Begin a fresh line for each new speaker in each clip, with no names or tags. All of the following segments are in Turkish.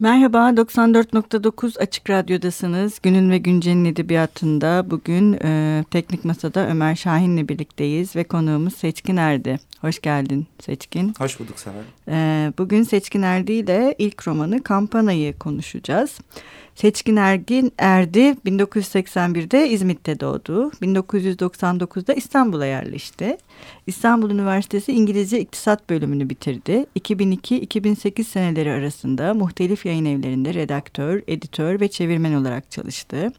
Merhaba, 94.9 Açık Radyo'dasınız. Günün ve Güncel'in edebiyatında bugün e, Teknik Masa'da Ömer Şahin'le birlikteyiz ve konuğumuz Seçkin Erdi. Hoş geldin Seçkin.
Hoş bulduk Seher.
E, bugün Seçkin Erdi ile ilk romanı Kampana'yı konuşacağız. Seçkin Ergin Erdi 1981'de İzmit'te doğdu. 1999'da İstanbul'a yerleşti. İstanbul Üniversitesi İngilizce İktisat bölümünü bitirdi. 2002-2008 seneleri arasında muhtelif yayın evlerinde redaktör, editör ve çevirmen olarak çalıştı.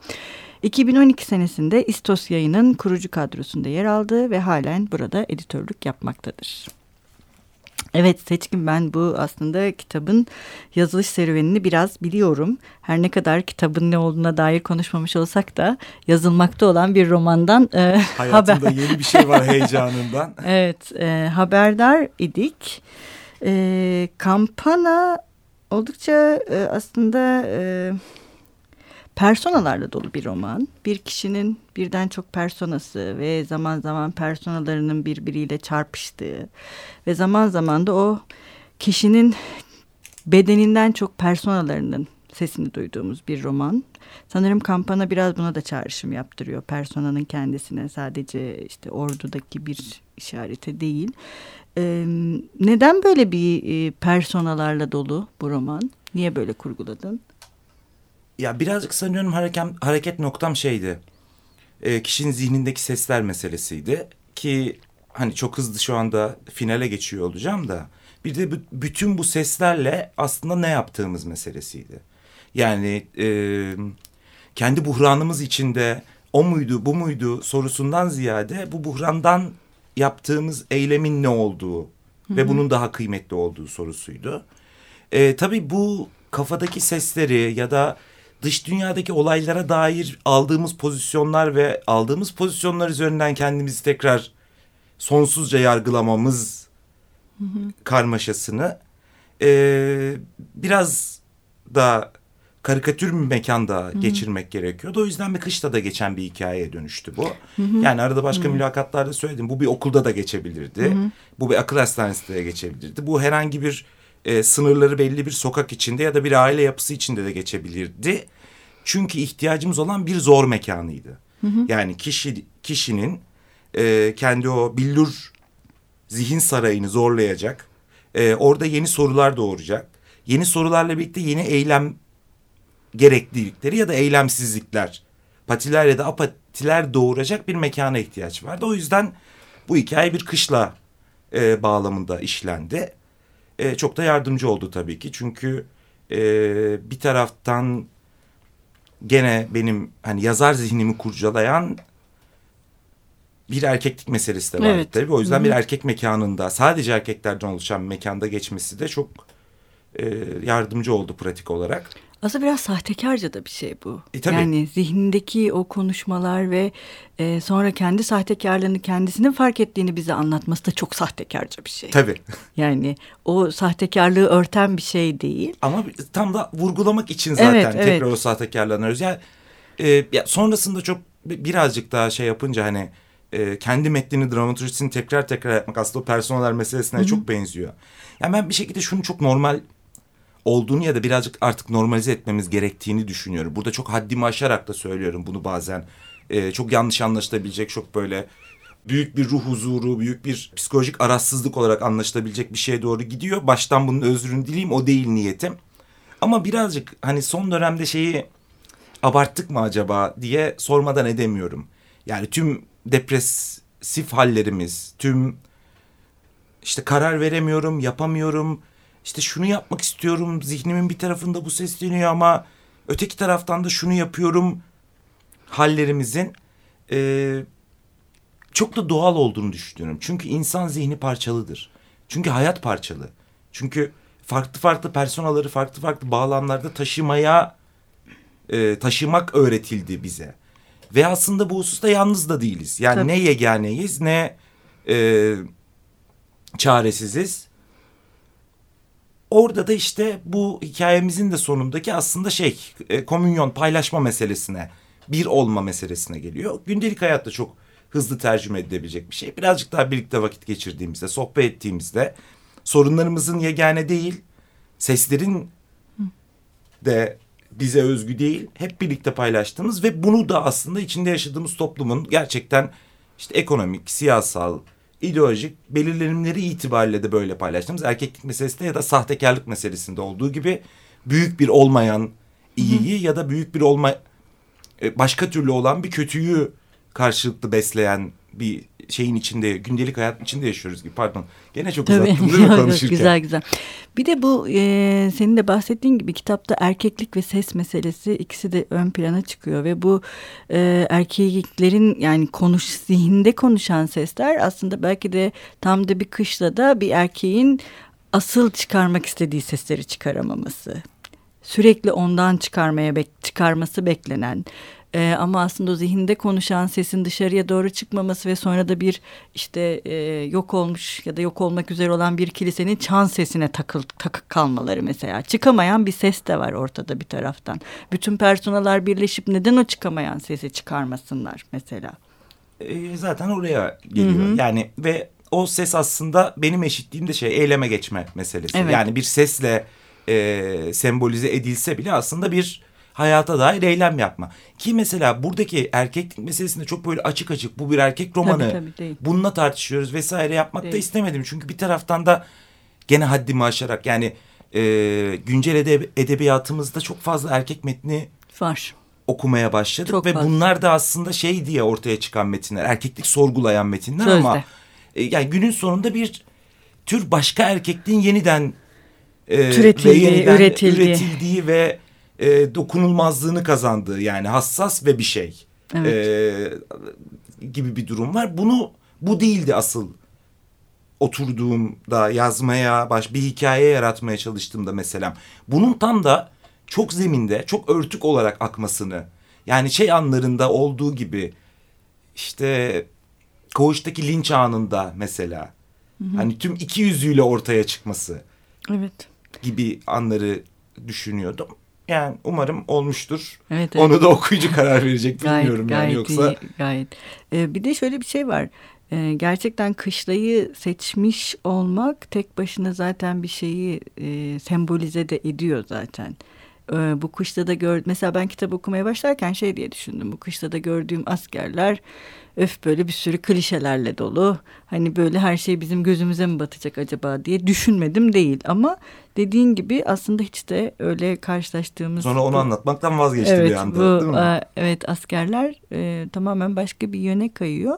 2012 senesinde İstos yayının kurucu kadrosunda yer aldı ve halen burada editörlük yapmaktadır. Evet Seçkin ben bu aslında kitabın yazılış serüvenini biraz biliyorum. Her ne kadar kitabın ne olduğuna dair konuşmamış olsak da yazılmakta olan bir romandan
e, Hayatında haber... yeni bir şey var heyecanından.
evet e, haberdar idik. E, kampana oldukça e, aslında... E, personalarla dolu bir roman. Bir kişinin birden çok personası ve zaman zaman personalarının birbiriyle çarpıştığı ve zaman zaman da o kişinin bedeninden çok personalarının sesini duyduğumuz bir roman. Sanırım kampana biraz buna da çağrışım yaptırıyor. Personanın kendisine sadece işte ordudaki bir işarete değil. Ee, neden böyle bir personalarla dolu bu roman? Niye böyle kurguladın?
Ya birazcık sanıyorum hareket, hareket noktam şeydi. E, kişinin zihnindeki sesler meselesiydi. Ki hani çok hızlı şu anda finale geçiyor olacağım da. Bir de bütün bu seslerle aslında ne yaptığımız meselesiydi. Yani e, kendi buhranımız içinde o muydu bu muydu sorusundan ziyade bu buhrandan yaptığımız eylemin ne olduğu Hı-hı. ve bunun daha kıymetli olduğu sorusuydu. E, tabii bu kafadaki sesleri ya da dış dünyadaki olaylara dair aldığımız pozisyonlar ve aldığımız pozisyonlar üzerinden kendimizi tekrar sonsuzca yargılamamız hı hı. karmaşasını e, biraz da karikatür bir mekanda Hı-hı. geçirmek gerekiyordu. O yüzden bir kışta da geçen bir hikayeye dönüştü bu. Hı-hı. Yani arada başka Hı-hı. mülakatlarda söyledim. Bu bir okulda da geçebilirdi. Hı-hı. Bu bir akıl hastanesinde de geçebilirdi. Bu herhangi bir e, sınırları belli bir sokak içinde ya da bir aile yapısı içinde de geçebilirdi. Çünkü ihtiyacımız olan bir zor mekanıydı. Hı hı. Yani kişi kişinin e, kendi o billur zihin sarayını zorlayacak. E, orada yeni sorular doğuracak. Yeni sorularla birlikte yeni eylem gereklilikleri ya da eylemsizlikler, patiler ya da apatiler doğuracak bir mekana ihtiyaç vardı. O yüzden bu hikaye bir kışla e, bağlamında işlendi e, çok da yardımcı oldu tabii ki. Çünkü e, bir taraftan gene benim hani yazar zihnimi kurcalayan bir erkeklik meselesi de var evet. tabii. O yüzden Hı -hı. bir erkek mekanında sadece erkeklerden oluşan mekanda geçmesi de çok e, yardımcı oldu pratik olarak.
Aslında biraz sahtekarca da bir şey bu. E, tabii. Yani zihnindeki o konuşmalar ve e, sonra kendi sahtekarlığını kendisinin fark ettiğini bize anlatması da çok sahtekarca bir şey.
Tabii.
Yani o sahtekarlığı örten bir şey değil.
Ama tam da vurgulamak için zaten evet, tekrar evet. o sahtekarlığını arıyoruz. Yani e, ya sonrasında çok birazcık daha şey yapınca hani e, kendi metnini dramaturjisini tekrar tekrar yapmak aslında o personeller meselesine Hı -hı. çok benziyor. Yani ben bir şekilde şunu çok normal olduğunu ya da birazcık artık normalize etmemiz gerektiğini düşünüyorum. Burada çok haddimi aşarak da söylüyorum bunu bazen. Ee, çok yanlış anlaşılabilecek çok böyle büyük bir ruh huzuru, büyük bir psikolojik arazsızlık olarak anlaşılabilecek bir şeye doğru gidiyor. Baştan bunun özrünü dileyim o değil niyetim. Ama birazcık hani son dönemde şeyi abarttık mı acaba diye sormadan edemiyorum. Yani tüm depresif hallerimiz, tüm işte karar veremiyorum, yapamıyorum, işte şunu yapmak istiyorum zihnimin bir tarafında bu sesleniyor ama öteki taraftan da şunu yapıyorum hallerimizin e, çok da doğal olduğunu düşünüyorum. Çünkü insan zihni parçalıdır. Çünkü hayat parçalı. Çünkü farklı farklı personaları farklı farklı bağlamlarda taşımaya e, taşımak öğretildi bize. Ve aslında bu hususta yalnız da değiliz. Yani Tabii. ne yeganeyiz ne e, çaresiziz Orada da işte bu hikayemizin de sonundaki aslında şey e, komünyon paylaşma meselesine bir olma meselesine geliyor. Gündelik hayatta çok hızlı tercüme edilebilecek bir şey. Birazcık daha birlikte vakit geçirdiğimizde, sohbet ettiğimizde sorunlarımızın yegane değil, seslerin de bize özgü değil. Hep birlikte paylaştığımız ve bunu da aslında içinde yaşadığımız toplumun gerçekten işte ekonomik, siyasal, ideolojik belirlenimleri itibariyle de böyle paylaştığımız erkeklik meselesinde ya da sahtekarlık meselesinde olduğu gibi büyük bir olmayan iyiyi ya da büyük bir olma e, başka türlü olan bir kötüyü karşılıklı besleyen bir şeyin içinde, gündelik hayat içinde yaşıyoruz gibi. Pardon. Gene çok Tabii. uzattım değil mi konuşurken?
güzel güzel. Bir de bu e, senin de bahsettiğin gibi kitapta erkeklik ve ses meselesi ikisi de ön plana çıkıyor ve bu e, erkeklerin yani konuş zihinde konuşan sesler aslında belki de tam da bir kışla da bir erkeğin asıl çıkarmak istediği sesleri çıkaramaması sürekli ondan çıkarmaya bek çıkarması beklenen e, ama aslında o zihinde konuşan sesin dışarıya doğru çıkmaması ve sonra da bir işte e, yok olmuş ya da yok olmak üzere olan bir kilisenin çan sesine takıl, takık kalmaları mesela. Çıkamayan bir ses de var ortada bir taraftan. Bütün personeller birleşip neden o çıkamayan sesi çıkarmasınlar mesela?
E, zaten oraya geliyor. Hı hı. Yani ve o ses aslında benim eşitliğimde şey eyleme geçme meselesi. Evet. Yani bir sesle e, sembolize edilse bile aslında bir hayata dair eylem yapma. Ki mesela buradaki erkeklik meselesinde çok böyle açık açık bu bir erkek romanı. Tabii, tabii. Bununla tartışıyoruz vesaire yapmak değil. da istemedim. Çünkü bir taraftan da gene haddimi aşarak yani e, güncel edeb edebiyatımızda çok fazla erkek metni var. Okumaya başladık çok ve fazla. bunlar da aslında şey diye ortaya çıkan metinler. Erkeklik sorgulayan metinler Sözde. ama e, yani günün sonunda bir tür başka erkekliğin yeniden
e, Türetildiği, ve yeniden üretildiği.
üretildiği ve e, dokunulmazlığını kazandığı yani hassas ve bir şey evet. e, gibi bir durum var. Bunu bu değildi asıl oturduğumda yazmaya baş bir hikaye yaratmaya çalıştığımda mesela bunun tam da çok zeminde çok örtük olarak akmasını yani şey anlarında olduğu gibi işte koğuştaki linç anında mesela hı hı. hani tüm iki yüzüyle ortaya çıkması
evet
gibi anları düşünüyordum. Yani umarım olmuştur. Evet, evet. Onu da okuyucu karar verecek bilmiyorum gayet, yani yoksa. Iyi,
gayet. Ee, bir de şöyle bir şey var. Ee, gerçekten kışlayı seçmiş olmak tek başına zaten bir şeyi e, sembolize de ediyor zaten. Ee, bu kışta da gör mesela ben kitap okumaya başlarken şey diye düşündüm. Bu kışta da gördüğüm askerler öf böyle bir sürü klişelerle dolu. Hani böyle her şey bizim gözümüze mi batacak acaba diye düşünmedim değil. Ama dediğin gibi aslında hiç de öyle karşılaştığımız...
Sonra onu bu, anlatmaktan vazgeçti
evet,
bir anda
bu, değil mi? A, evet askerler e, tamamen başka bir yöne kayıyor.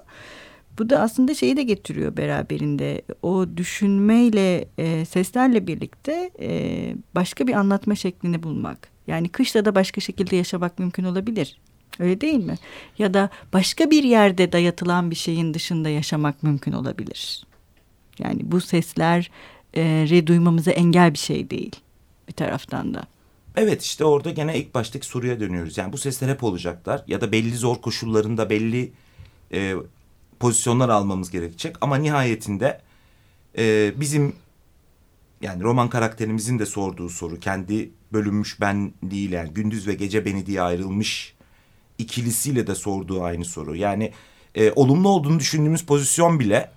Bu da aslında şeyi de getiriyor beraberinde. O düşünmeyle, e, seslerle birlikte e, başka bir anlatma şeklini bulmak. Yani kışla da başka şekilde yaşamak mümkün olabilir. Öyle değil mi? Ya da başka bir yerde dayatılan bir şeyin dışında yaşamak mümkün olabilir. Yani bu sesler e, duymamıza engel bir şey değil bir taraftan da.
Evet işte orada gene ilk baştaki soruya dönüyoruz. Yani bu sesler hep olacaklar ya da belli zor koşullarında belli e, pozisyonlar almamız gerekecek. Ama nihayetinde e, bizim yani roman karakterimizin de sorduğu soru kendi bölünmüş ben değil yani gündüz ve gece beni diye ayrılmış ikilisiyle de sorduğu aynı soru. Yani e, olumlu olduğunu düşündüğümüz pozisyon bile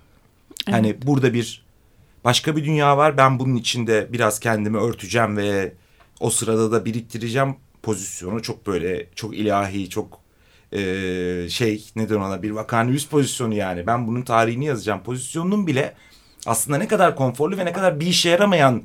hani evet. hani burada bir başka bir dünya var. Ben bunun içinde biraz kendimi örteceğim ve o sırada da biriktireceğim pozisyonu çok böyle çok ilahi çok e, şey neden ona bir vakanüs pozisyonu yani. Ben bunun tarihini yazacağım pozisyonunun bile aslında ne kadar konforlu ve ne kadar bir işe yaramayan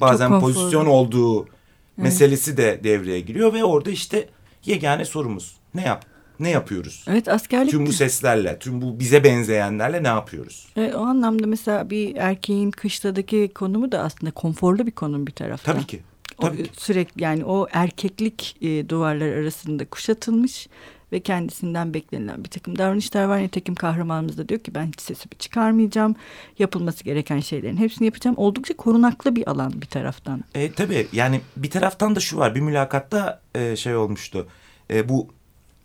bazen pozisyon olduğu evet. meselesi de devreye giriyor ve orada işte yegane sorumuz ne yap ne yapıyoruz?
Evet askerlik.
Tüm bu seslerle, tüm bu bize benzeyenlerle ne yapıyoruz?
Evet, o anlamda mesela bir erkeğin kışladaki konumu da aslında konforlu bir konum bir taraftan.
Tabii ki. Tabii
o, ki. Sürekli yani o erkeklik e, duvarlar arasında kuşatılmış ve kendisinden beklenilen bir takım davranışlar var. Nitekim kahramanımız da diyor ki ben hiç sesimi çıkarmayacağım. Yapılması gereken şeylerin hepsini yapacağım. Oldukça korunaklı bir alan bir taraftan.
E, tabii yani bir taraftan da şu var. Bir mülakatta e, şey olmuştu. E, bu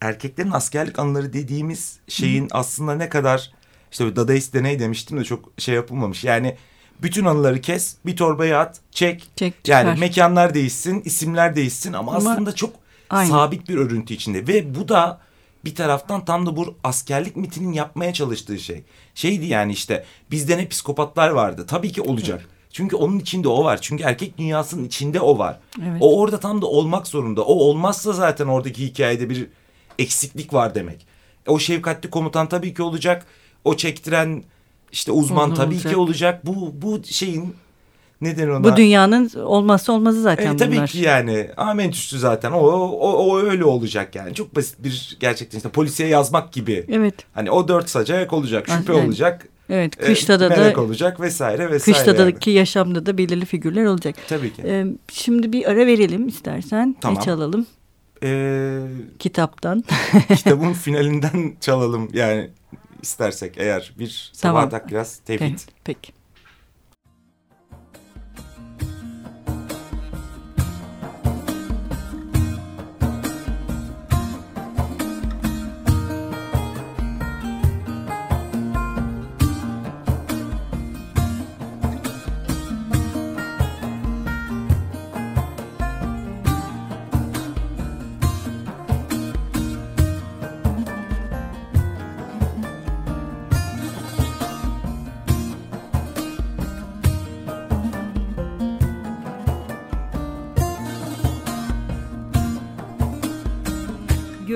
erkeklerin askerlik anıları dediğimiz şeyin Hı. aslında ne kadar işte Dadaist deney demiştim de çok şey yapılmamış. Yani bütün anıları kes, bir torbaya at, çek. çek yani mekanlar değişsin, isimler değişsin ama, ama aslında çok Aynen. sabit bir örüntü içinde ve bu da bir taraftan tam da bu askerlik mitinin yapmaya çalıştığı şey. Şeydi yani işte bizde ne psikopatlar vardı. Tabii ki olacak. Evet. Çünkü onun içinde o var. Çünkü erkek dünyasının içinde o var.
Evet.
O orada tam da olmak zorunda. O olmazsa zaten oradaki hikayede bir eksiklik var demek. E, O şefkatli komutan tabii ki olacak. O çektiren işte uzman
Olur,
tabii
olacak.
ki olacak. Bu bu şeyin neden ona?
Bu dünyanın olmazsa olmazı zaten
E, tabii
bunlar.
ki yani amentüsü üstü zaten o, o, o öyle olacak yani. Çok basit bir gerçekten işte polisiye yazmak gibi.
Evet.
Hani o dört sacak olacak, şüphe
Yani,
olacak,
Evet.
e,
Kışta da
olacak vesaire vesaire.
kıştadaki yaşamda da belirli figürler olacak.
yani. Tabii ki.
Ee, şimdi bir ara verelim istersen.
Tamam.
Ne çalalım
Ee,
kitaptan?
kitabın finalinden çalalım yani istersek eğer bir
Tamam.
Sabahat Akkiraz Tevhid.
Peki. Peki.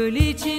Göl içinde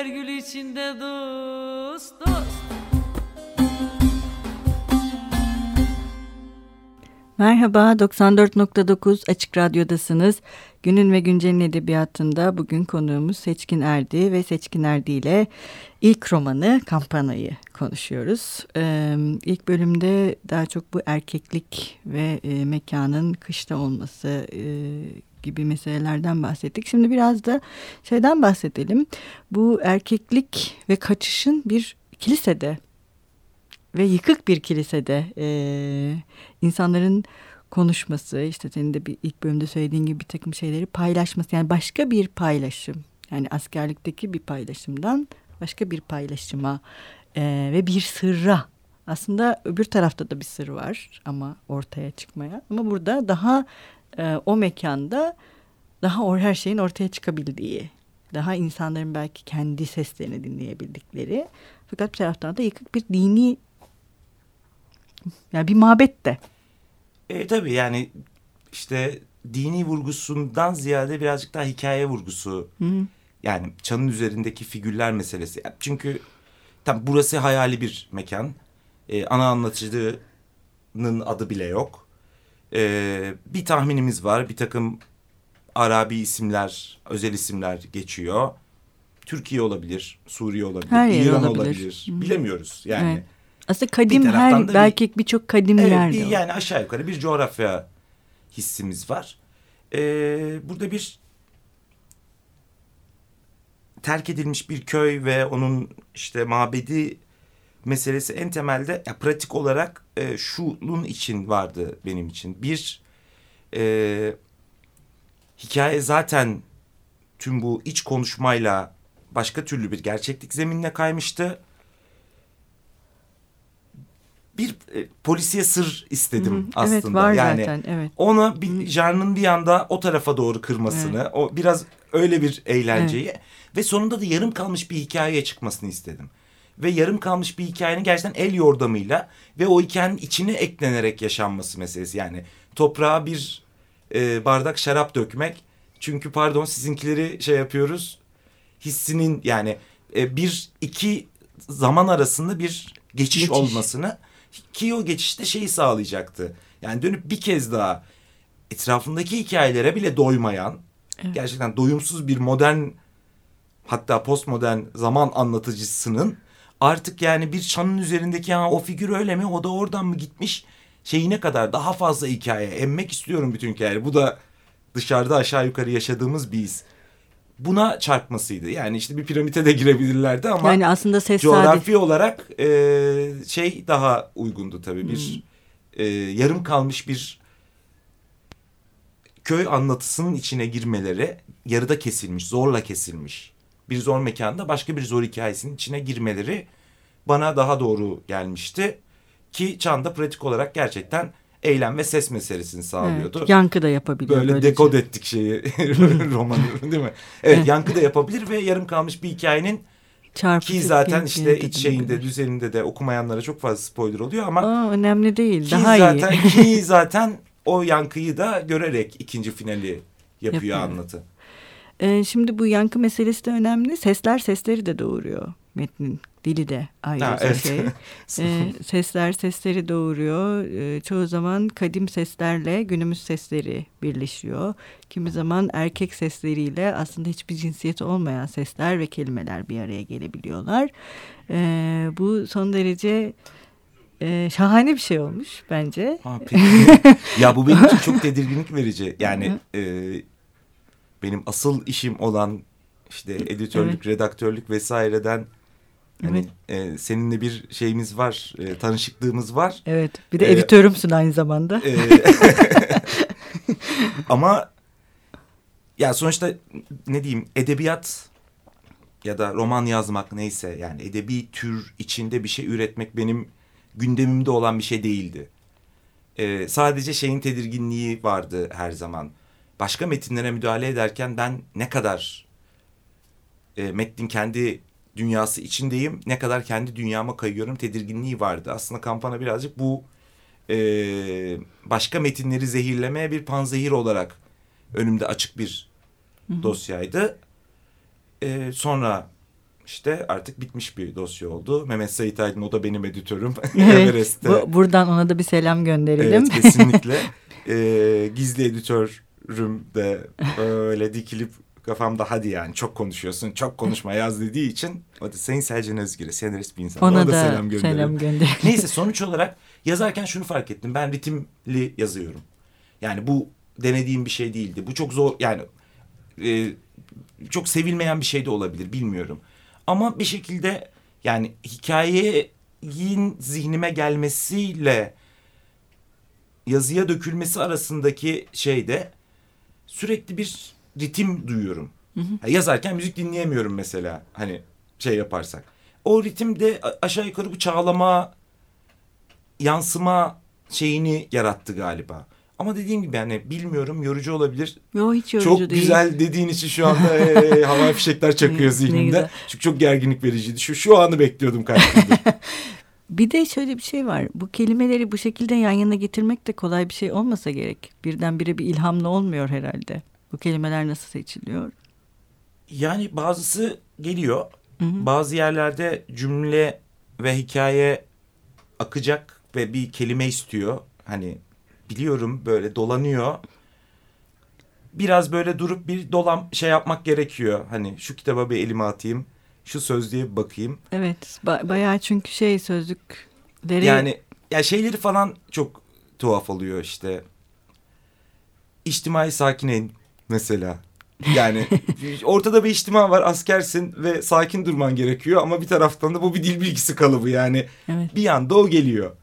Bülbül öter gül içinde dost dost
Merhaba 94.9 Açık Radyo'dasınız. Günün ve Güncel'in edebiyatında bugün konuğumuz Seçkin Erdi ve Seçkin Erdi ile ilk romanı Kampana'yı konuşuyoruz. Ee, ilk bölümde daha çok bu erkeklik ve e, mekanın kışta olması e, gibi meselelerden bahsettik. Şimdi biraz da şeyden bahsedelim. Bu erkeklik ve kaçışın bir kilisede ve yıkık bir kilisede e, insanların konuşması işte senin de bir ilk bölümde söylediğin gibi bir takım şeyleri paylaşması yani başka bir paylaşım yani askerlikteki bir paylaşımdan başka bir paylaşıma e, ve bir sırra aslında öbür tarafta da bir sır var ama ortaya çıkmaya ama burada daha e, o mekanda daha or her şeyin ortaya çıkabildiği daha insanların belki kendi seslerini dinleyebildikleri fakat bir taraftan da yıkık bir dini yani bir mabet de.
E, tabii yani işte dini vurgusundan ziyade birazcık daha hikaye vurgusu.
Hı hı.
Yani çanın üzerindeki figürler meselesi. Çünkü tam burası hayali bir mekan. E, ana anlatıcının adı bile yok. E, bir tahminimiz var. Bir takım Arabi isimler, özel isimler geçiyor. Türkiye olabilir, Suriye olabilir,
Her
İran
olabilir.
olabilir.
Hı.
Bilemiyoruz yani.
Evet. Aslında kadim
taraftan
her
bir-
belki birçok kadim
Evet,
yerde.
bir, yani aşağı yukarı bir coğrafya hissimiz var. Ee, burada bir terk edilmiş bir köy ve onun işte mabedi meselesi en temelde ya, pratik olarak e, şunun için vardı benim için. Bir e, hikaye zaten tüm bu iç konuşmayla başka türlü bir gerçeklik zeminine kaymıştı. Bir e, polisiye sır istedim
Hı hı.
aslında.
Evet var
yani
zaten evet.
onu bir janrın bir anda o tarafa doğru kırmasını, o biraz öyle bir eğlenceyi ve sonunda da yarım kalmış bir hikayeye çıkmasını istedim. Ve yarım kalmış bir hikayenin gerçekten el yordamıyla ve o hikayenin içine eklenerek yaşanması meselesi. Yani toprağa bir e, bardak şarap dökmek. Çünkü pardon sizinkileri şey yapıyoruz. Hissinin yani e, bir iki zaman arasında bir geçiş,
Geçiş.
olmasını ki o geçişte şeyi sağlayacaktı. Yani dönüp bir kez daha etrafındaki hikayelere bile doymayan
Evet.
gerçekten doyumsuz bir modern hatta postmodern zaman anlatıcısının artık yani bir çanın üzerindeki ha, o figür öyle mi o da oradan mı gitmiş şeyine kadar daha fazla hikaye emmek istiyorum bütün hikayeleri. Bu da dışarıda aşağı yukarı yaşadığımız bir his. Buna çarpmasıydı. Yani işte bir piramite de girebilirlerdi ama
Yani aslında ses
coğrafi olarak e, şey daha uygundu tabii. Bir
Hmm.
e, yarım kalmış bir köy anlatısının içine girmeleri yarıda kesilmiş, zorla kesilmiş. Bir zor mekanda başka bir zor hikayesinin içine girmeleri bana daha doğru gelmişti. Ki Çan'da pratik olarak gerçekten eylem ve ses meselesini sağlıyordu.
evet, yankı da yapabiliyor.
Böyle
böylece.
dekod ettik şeyi romanı değil mi? Evet yankı da yapabilir ve yarım kalmış bir hikayenin
Çarpıcı
ki zaten işte iç şeyinde
yapabilir.
düzeninde de okumayanlara çok fazla spoiler oluyor ama
Aa, önemli değil.
ki
Daha
zaten
iyi.
ki zaten o yankıyı da görerek ikinci finali yapıyor,
Yapıyor.
anlatı.
Ee, şimdi bu yankı meselesi de önemli. Sesler sesleri de doğuruyor. Metnin dili de ayrı
Ha,
bir
evet.
şey. Ee, sesler sesleri doğuruyor. Ee, çoğu zaman kadim seslerle günümüz sesleri birleşiyor. Kimi zaman erkek sesleriyle aslında hiçbir cinsiyeti olmayan sesler ve kelimeler bir araya gelebiliyorlar. Ee, bu son derece e, şahane bir şey olmuş bence.
Ha, peki. ya bu benim için çok tedirginlik verici. Yani e, benim asıl işim olan işte editörlük, redaktörlük vesaireden hani e, seninle bir şeyimiz var, e, tanışıklığımız var.
Evet. Bir de
Ee,
editörümsün aynı zamanda.
E, ama ya sonuçta ne diyeyim edebiyat ya da roman yazmak neyse yani edebi tür içinde bir şey üretmek benim gündemimde olan bir şey değildi. Ee, sadece şeyin tedirginliği vardı her zaman. Başka metinlere müdahale ederken ben ne kadar e, metnin kendi dünyası içindeyim, ne kadar kendi dünyama kayıyorum tedirginliği vardı. Aslında kampanya birazcık bu e, başka metinleri zehirlemeye bir panzehir olarak önümde açık bir dosyaydı. E, sonra işte artık bitmiş bir dosya oldu. Mehmet Sait Aydın o da benim editörüm.
Evet, bu, buradan ona da bir selam gönderelim.
Evet kesinlikle. Ee, gizli editörüm de böyle dikilip kafamda hadi yani çok konuşuyorsun çok konuşma yaz dediği için o da Sayın Selcan Özgür'e senarist bir insan.
ona
Ona
da
selam
selam,
gönderelim.
gönderelim.
Neyse sonuç olarak yazarken şunu fark ettim. Ben ritimli yazıyorum. Yani bu denediğim bir şey değildi. Bu çok zor yani e, çok sevilmeyen bir şey de olabilir bilmiyorum. Ama bir şekilde yani hikayenin zihnime gelmesiyle yazıya dökülmesi arasındaki şeyde sürekli bir ritim duyuyorum. Ha, yazarken müzik dinleyemiyorum mesela hani şey yaparsak. O ritimde aşağı yukarı bu çağlama, yansıma şeyini yarattı galiba. Ama dediğim gibi yani bilmiyorum yorucu olabilir.
Yo hiç yorucu
çok
değil.
güzel dediğin için şu anda e, havai fişekler çakıyor zihnimde. Çünkü çok gerginlik vericiydi. Şu, şu anı bekliyordum gündür.
Bir de şöyle bir şey var. Bu kelimeleri bu şekilde yan yana getirmek de kolay bir şey olmasa gerek. Birdenbire bir ilhamla olmuyor herhalde. Bu kelimeler nasıl seçiliyor?
Yani bazısı geliyor.
Hı hı.
Bazı yerlerde cümle ve hikaye akacak ve bir kelime istiyor. Hani biliyorum böyle dolanıyor. Biraz böyle durup bir dolam şey yapmak gerekiyor. Hani şu kitaba bir elime atayım. Şu sözlüğe bakayım.
Evet. ba- bayağı çünkü şey sözlükleri
Yani ya şeyleri falan çok tuhaf oluyor işte. İçtimai sakineyn mesela. Yani ortada bir içtima var askersin ve sakin durman gerekiyor ama bir taraftan da bu bir dil bilgisi kalıbı yani.
Evet.
Bir anda o geliyor.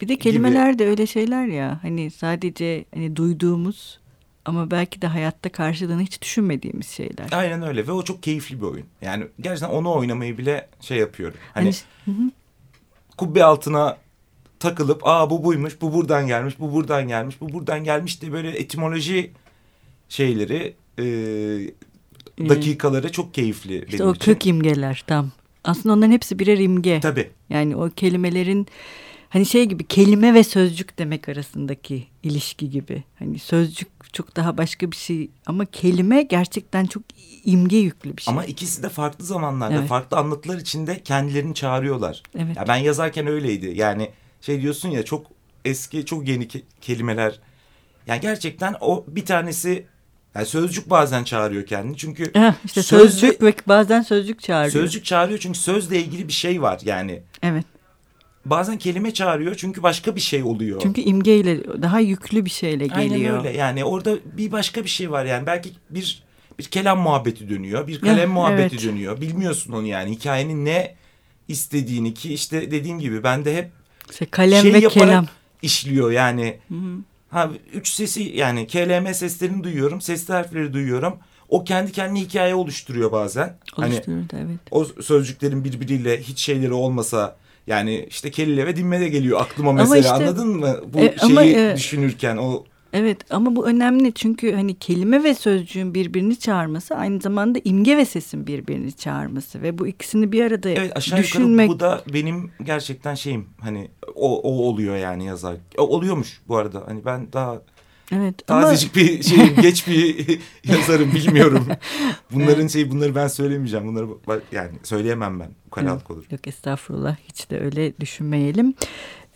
Bir de kelimeler de öyle şeyler ya hani sadece hani duyduğumuz ama belki de hayatta karşılığını hiç düşünmediğimiz şeyler.
Aynen öyle ve o çok keyifli bir oyun. Yani gerçekten onu oynamayı bile şey yapıyorum. Hani,
Hani, Hı hı.
kubbe altına takılıp aa bu buymuş, bu buradan gelmiş, bu buradan gelmiş, bu buradan gelmiş diye böyle etimoloji şeyleri e, dakikaları çok keyifli
İşte
benim
o
için.
kök imgeler tam. Aslında onların hepsi birer imge.
Tabii.
Yani o kelimelerin hani şey gibi kelime ve sözcük demek arasındaki ilişki gibi. Hani sözcük çok daha başka bir şey ama kelime gerçekten çok imge yüklü bir şey.
Ama ikisi de farklı zamanlarda,
Evet.
farklı anlatılar içinde kendilerini çağırıyorlar.
Evet.
Ya ben yazarken öyleydi. Yani şey diyorsun ya çok eski, çok yeni ke- kelimeler. Yani gerçekten o bir tanesi yani sözcük bazen çağırıyor kendini. Çünkü
Heh, işte sözcük ve bazen sözcük çağırıyor.
sözcük çağırıyor çünkü sözle ilgili bir şey var. Yani
Evet.
Bazen kelime çağırıyor çünkü başka bir şey oluyor.
Çünkü imgeyle daha yüklü bir şeyle geliyor.
Aynen öyle. Yani orada bir başka bir şey var yani. Belki bir bir kelam muhabbeti dönüyor. Bir kalem
Ya,
muhabbeti
evet.
dönüyor. Bilmiyorsun onu yani. Hikayenin ne istediğini ki işte dediğim gibi ben de hep
İşte kalem
şey
ve
yaparak
kelam.
işliyor yani. Ha üç sesi yani KLM seslerini duyuyorum. Sesli harfleri duyuyorum. O kendi kendine hikaye oluşturuyor bazen. Hani
Oluşturur da evet.
o sözcüklerin birbiriyle hiç şeyleri olmasa yani işte kelile ve dinme de geliyor aklıma mesela
işte-
anladın mı? Bu
E,
şeyi
ama, e,
düşünürken o
Evet ama bu önemli çünkü hani kelime ve sözcüğün birbirini çağırması aynı zamanda imge ve sesin birbirini çağırması ve bu ikisini bir arada
Evet aşağı
düşünmek
yukarı bu da benim gerçekten şeyim hani o, o oluyor yani yazar. O, oluyormuş bu arada hani ben daha
evet ama
tazecik bir şeyim geç bir yazarım bilmiyorum. Bunların şeyi bunları ben söylemeyeceğim. Bunları yani söyleyemem ben. Ukalalık olur.
Yok estağfurullah hiç de öyle düşünmeyelim.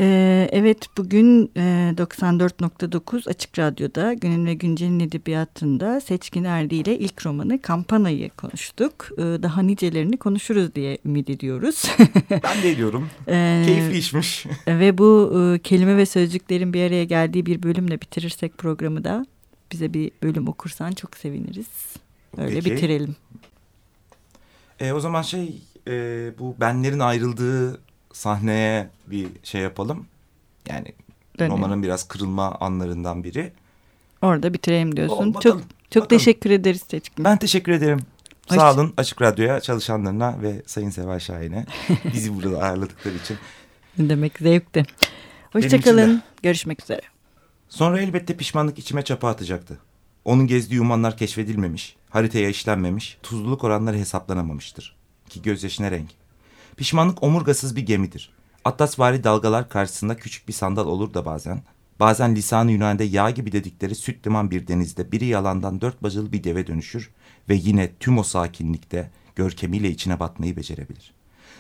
Ee, evet bugün e, 94.9 Açık Radyo'da Günün ve Güncel'in edebiyatında Seçkin Erdi ile ilk romanı Kampana'yı konuştuk. Ee, daha nicelerini konuşuruz diye ümit ediyoruz.
Ben de ediyorum.
Ee,
Keyifli işmiş.
Ve bu e, kelime ve sözcüklerin bir araya geldiği bir bölümle bitirirsek programı da bize bir bölüm okursan çok seviniriz. Öyle
Peki.
bitirelim.
E, o zaman şey e, bu benlerin ayrıldığı sahneye bir şey yapalım. Yani
Dönelim.
romanın biraz kırılma anlarından biri.
Orada bitireyim diyorsun.
O,
çok
bakalım,
çok
bakalım.
teşekkür ederiz Seçkin.
Ben teşekkür ederim.
Hoş-
Sağ olun Açık Radyo'ya çalışanlarına ve Sayın Seval Şahin'e bizi burada ağırladıkları için.
Ne demek zevkti. Hoşçakalın. Görüşmek üzere.
Sonra elbette pişmanlık içime çapa atacaktı. Onun gezdiği umanlar keşfedilmemiş, haritaya işlenmemiş, tuzluluk oranları hesaplanamamıştır. Ki gözyaşına renk. Pişmanlık omurgasız bir gemidir. Atlasvari dalgalar karşısında küçük bir sandal olur da bazen. Bazen lisanı Yunan'da yağ gibi dedikleri süt liman bir denizde biri yalandan dört bacılı bir deve dönüşür ve yine tüm o sakinlikte görkemiyle içine batmayı becerebilir.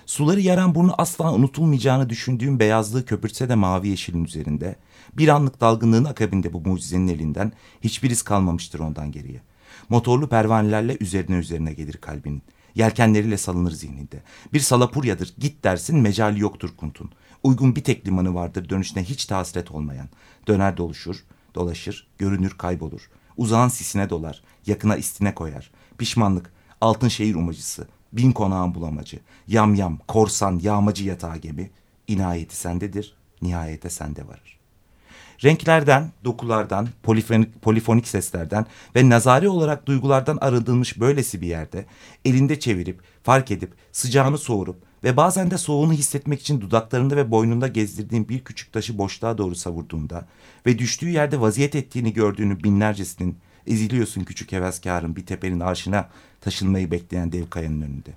Suları yaran burnu asla unutulmayacağını düşündüğüm beyazlığı köpürtse de mavi yeşilin üzerinde, bir anlık dalgınlığın akabinde bu mucizenin elinden hiçbir iz kalmamıştır ondan geriye. Motorlu pervanelerle üzerine üzerine gelir kalbinin. Yelkenleriyle salınır zihninde. Bir salapuryadır, git dersin mecali yoktur kuntun. Uygun bir tek limanı vardır dönüşüne hiç de olmayan. Döner doluşur, dolaşır, görünür kaybolur. Uzağın sisine dolar, yakına istine koyar. Pişmanlık, altın şehir umacısı, bin konağın bulamacı, yam yam, korsan, yağmacı yatağı gemi. İnayeti sendedir, nihayete sende varır. Renklerden, dokulardan, polifonik, polifonik seslerden ve nazari olarak duygulardan arındırılmış böylesi bir yerde elinde çevirip, fark edip, sıcağını soğurup ve bazen de soğuğunu hissetmek için dudaklarında ve boynunda gezdirdiğin bir küçük taşı boşluğa doğru savurduğunda ve düştüğü yerde vaziyet ettiğini gördüğünü binlercesinin eziliyorsun küçük heveskarın bir tepenin arşına taşınmayı bekleyen dev kayanın önünde.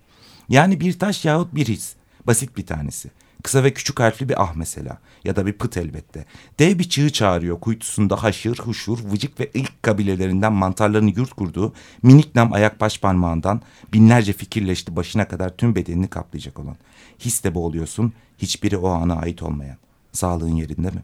Yani bir taş yahut bir his. Basit bir tanesi. Kısa ve küçük harfli bir ah mesela. Ya da bir pıt elbette. Dev bir çığ çağırıyor kuytusunda haşır, huşur, vıcık ve ilk kabilelerinden mantarlarını yurt kurduğu minik nam ayak baş parmağından binlerce fikirleşti başına kadar tüm bedenini kaplayacak olan. Hisle boğuluyorsun, hiçbiri o ana ait olmayan. Sağlığın yerinde mi?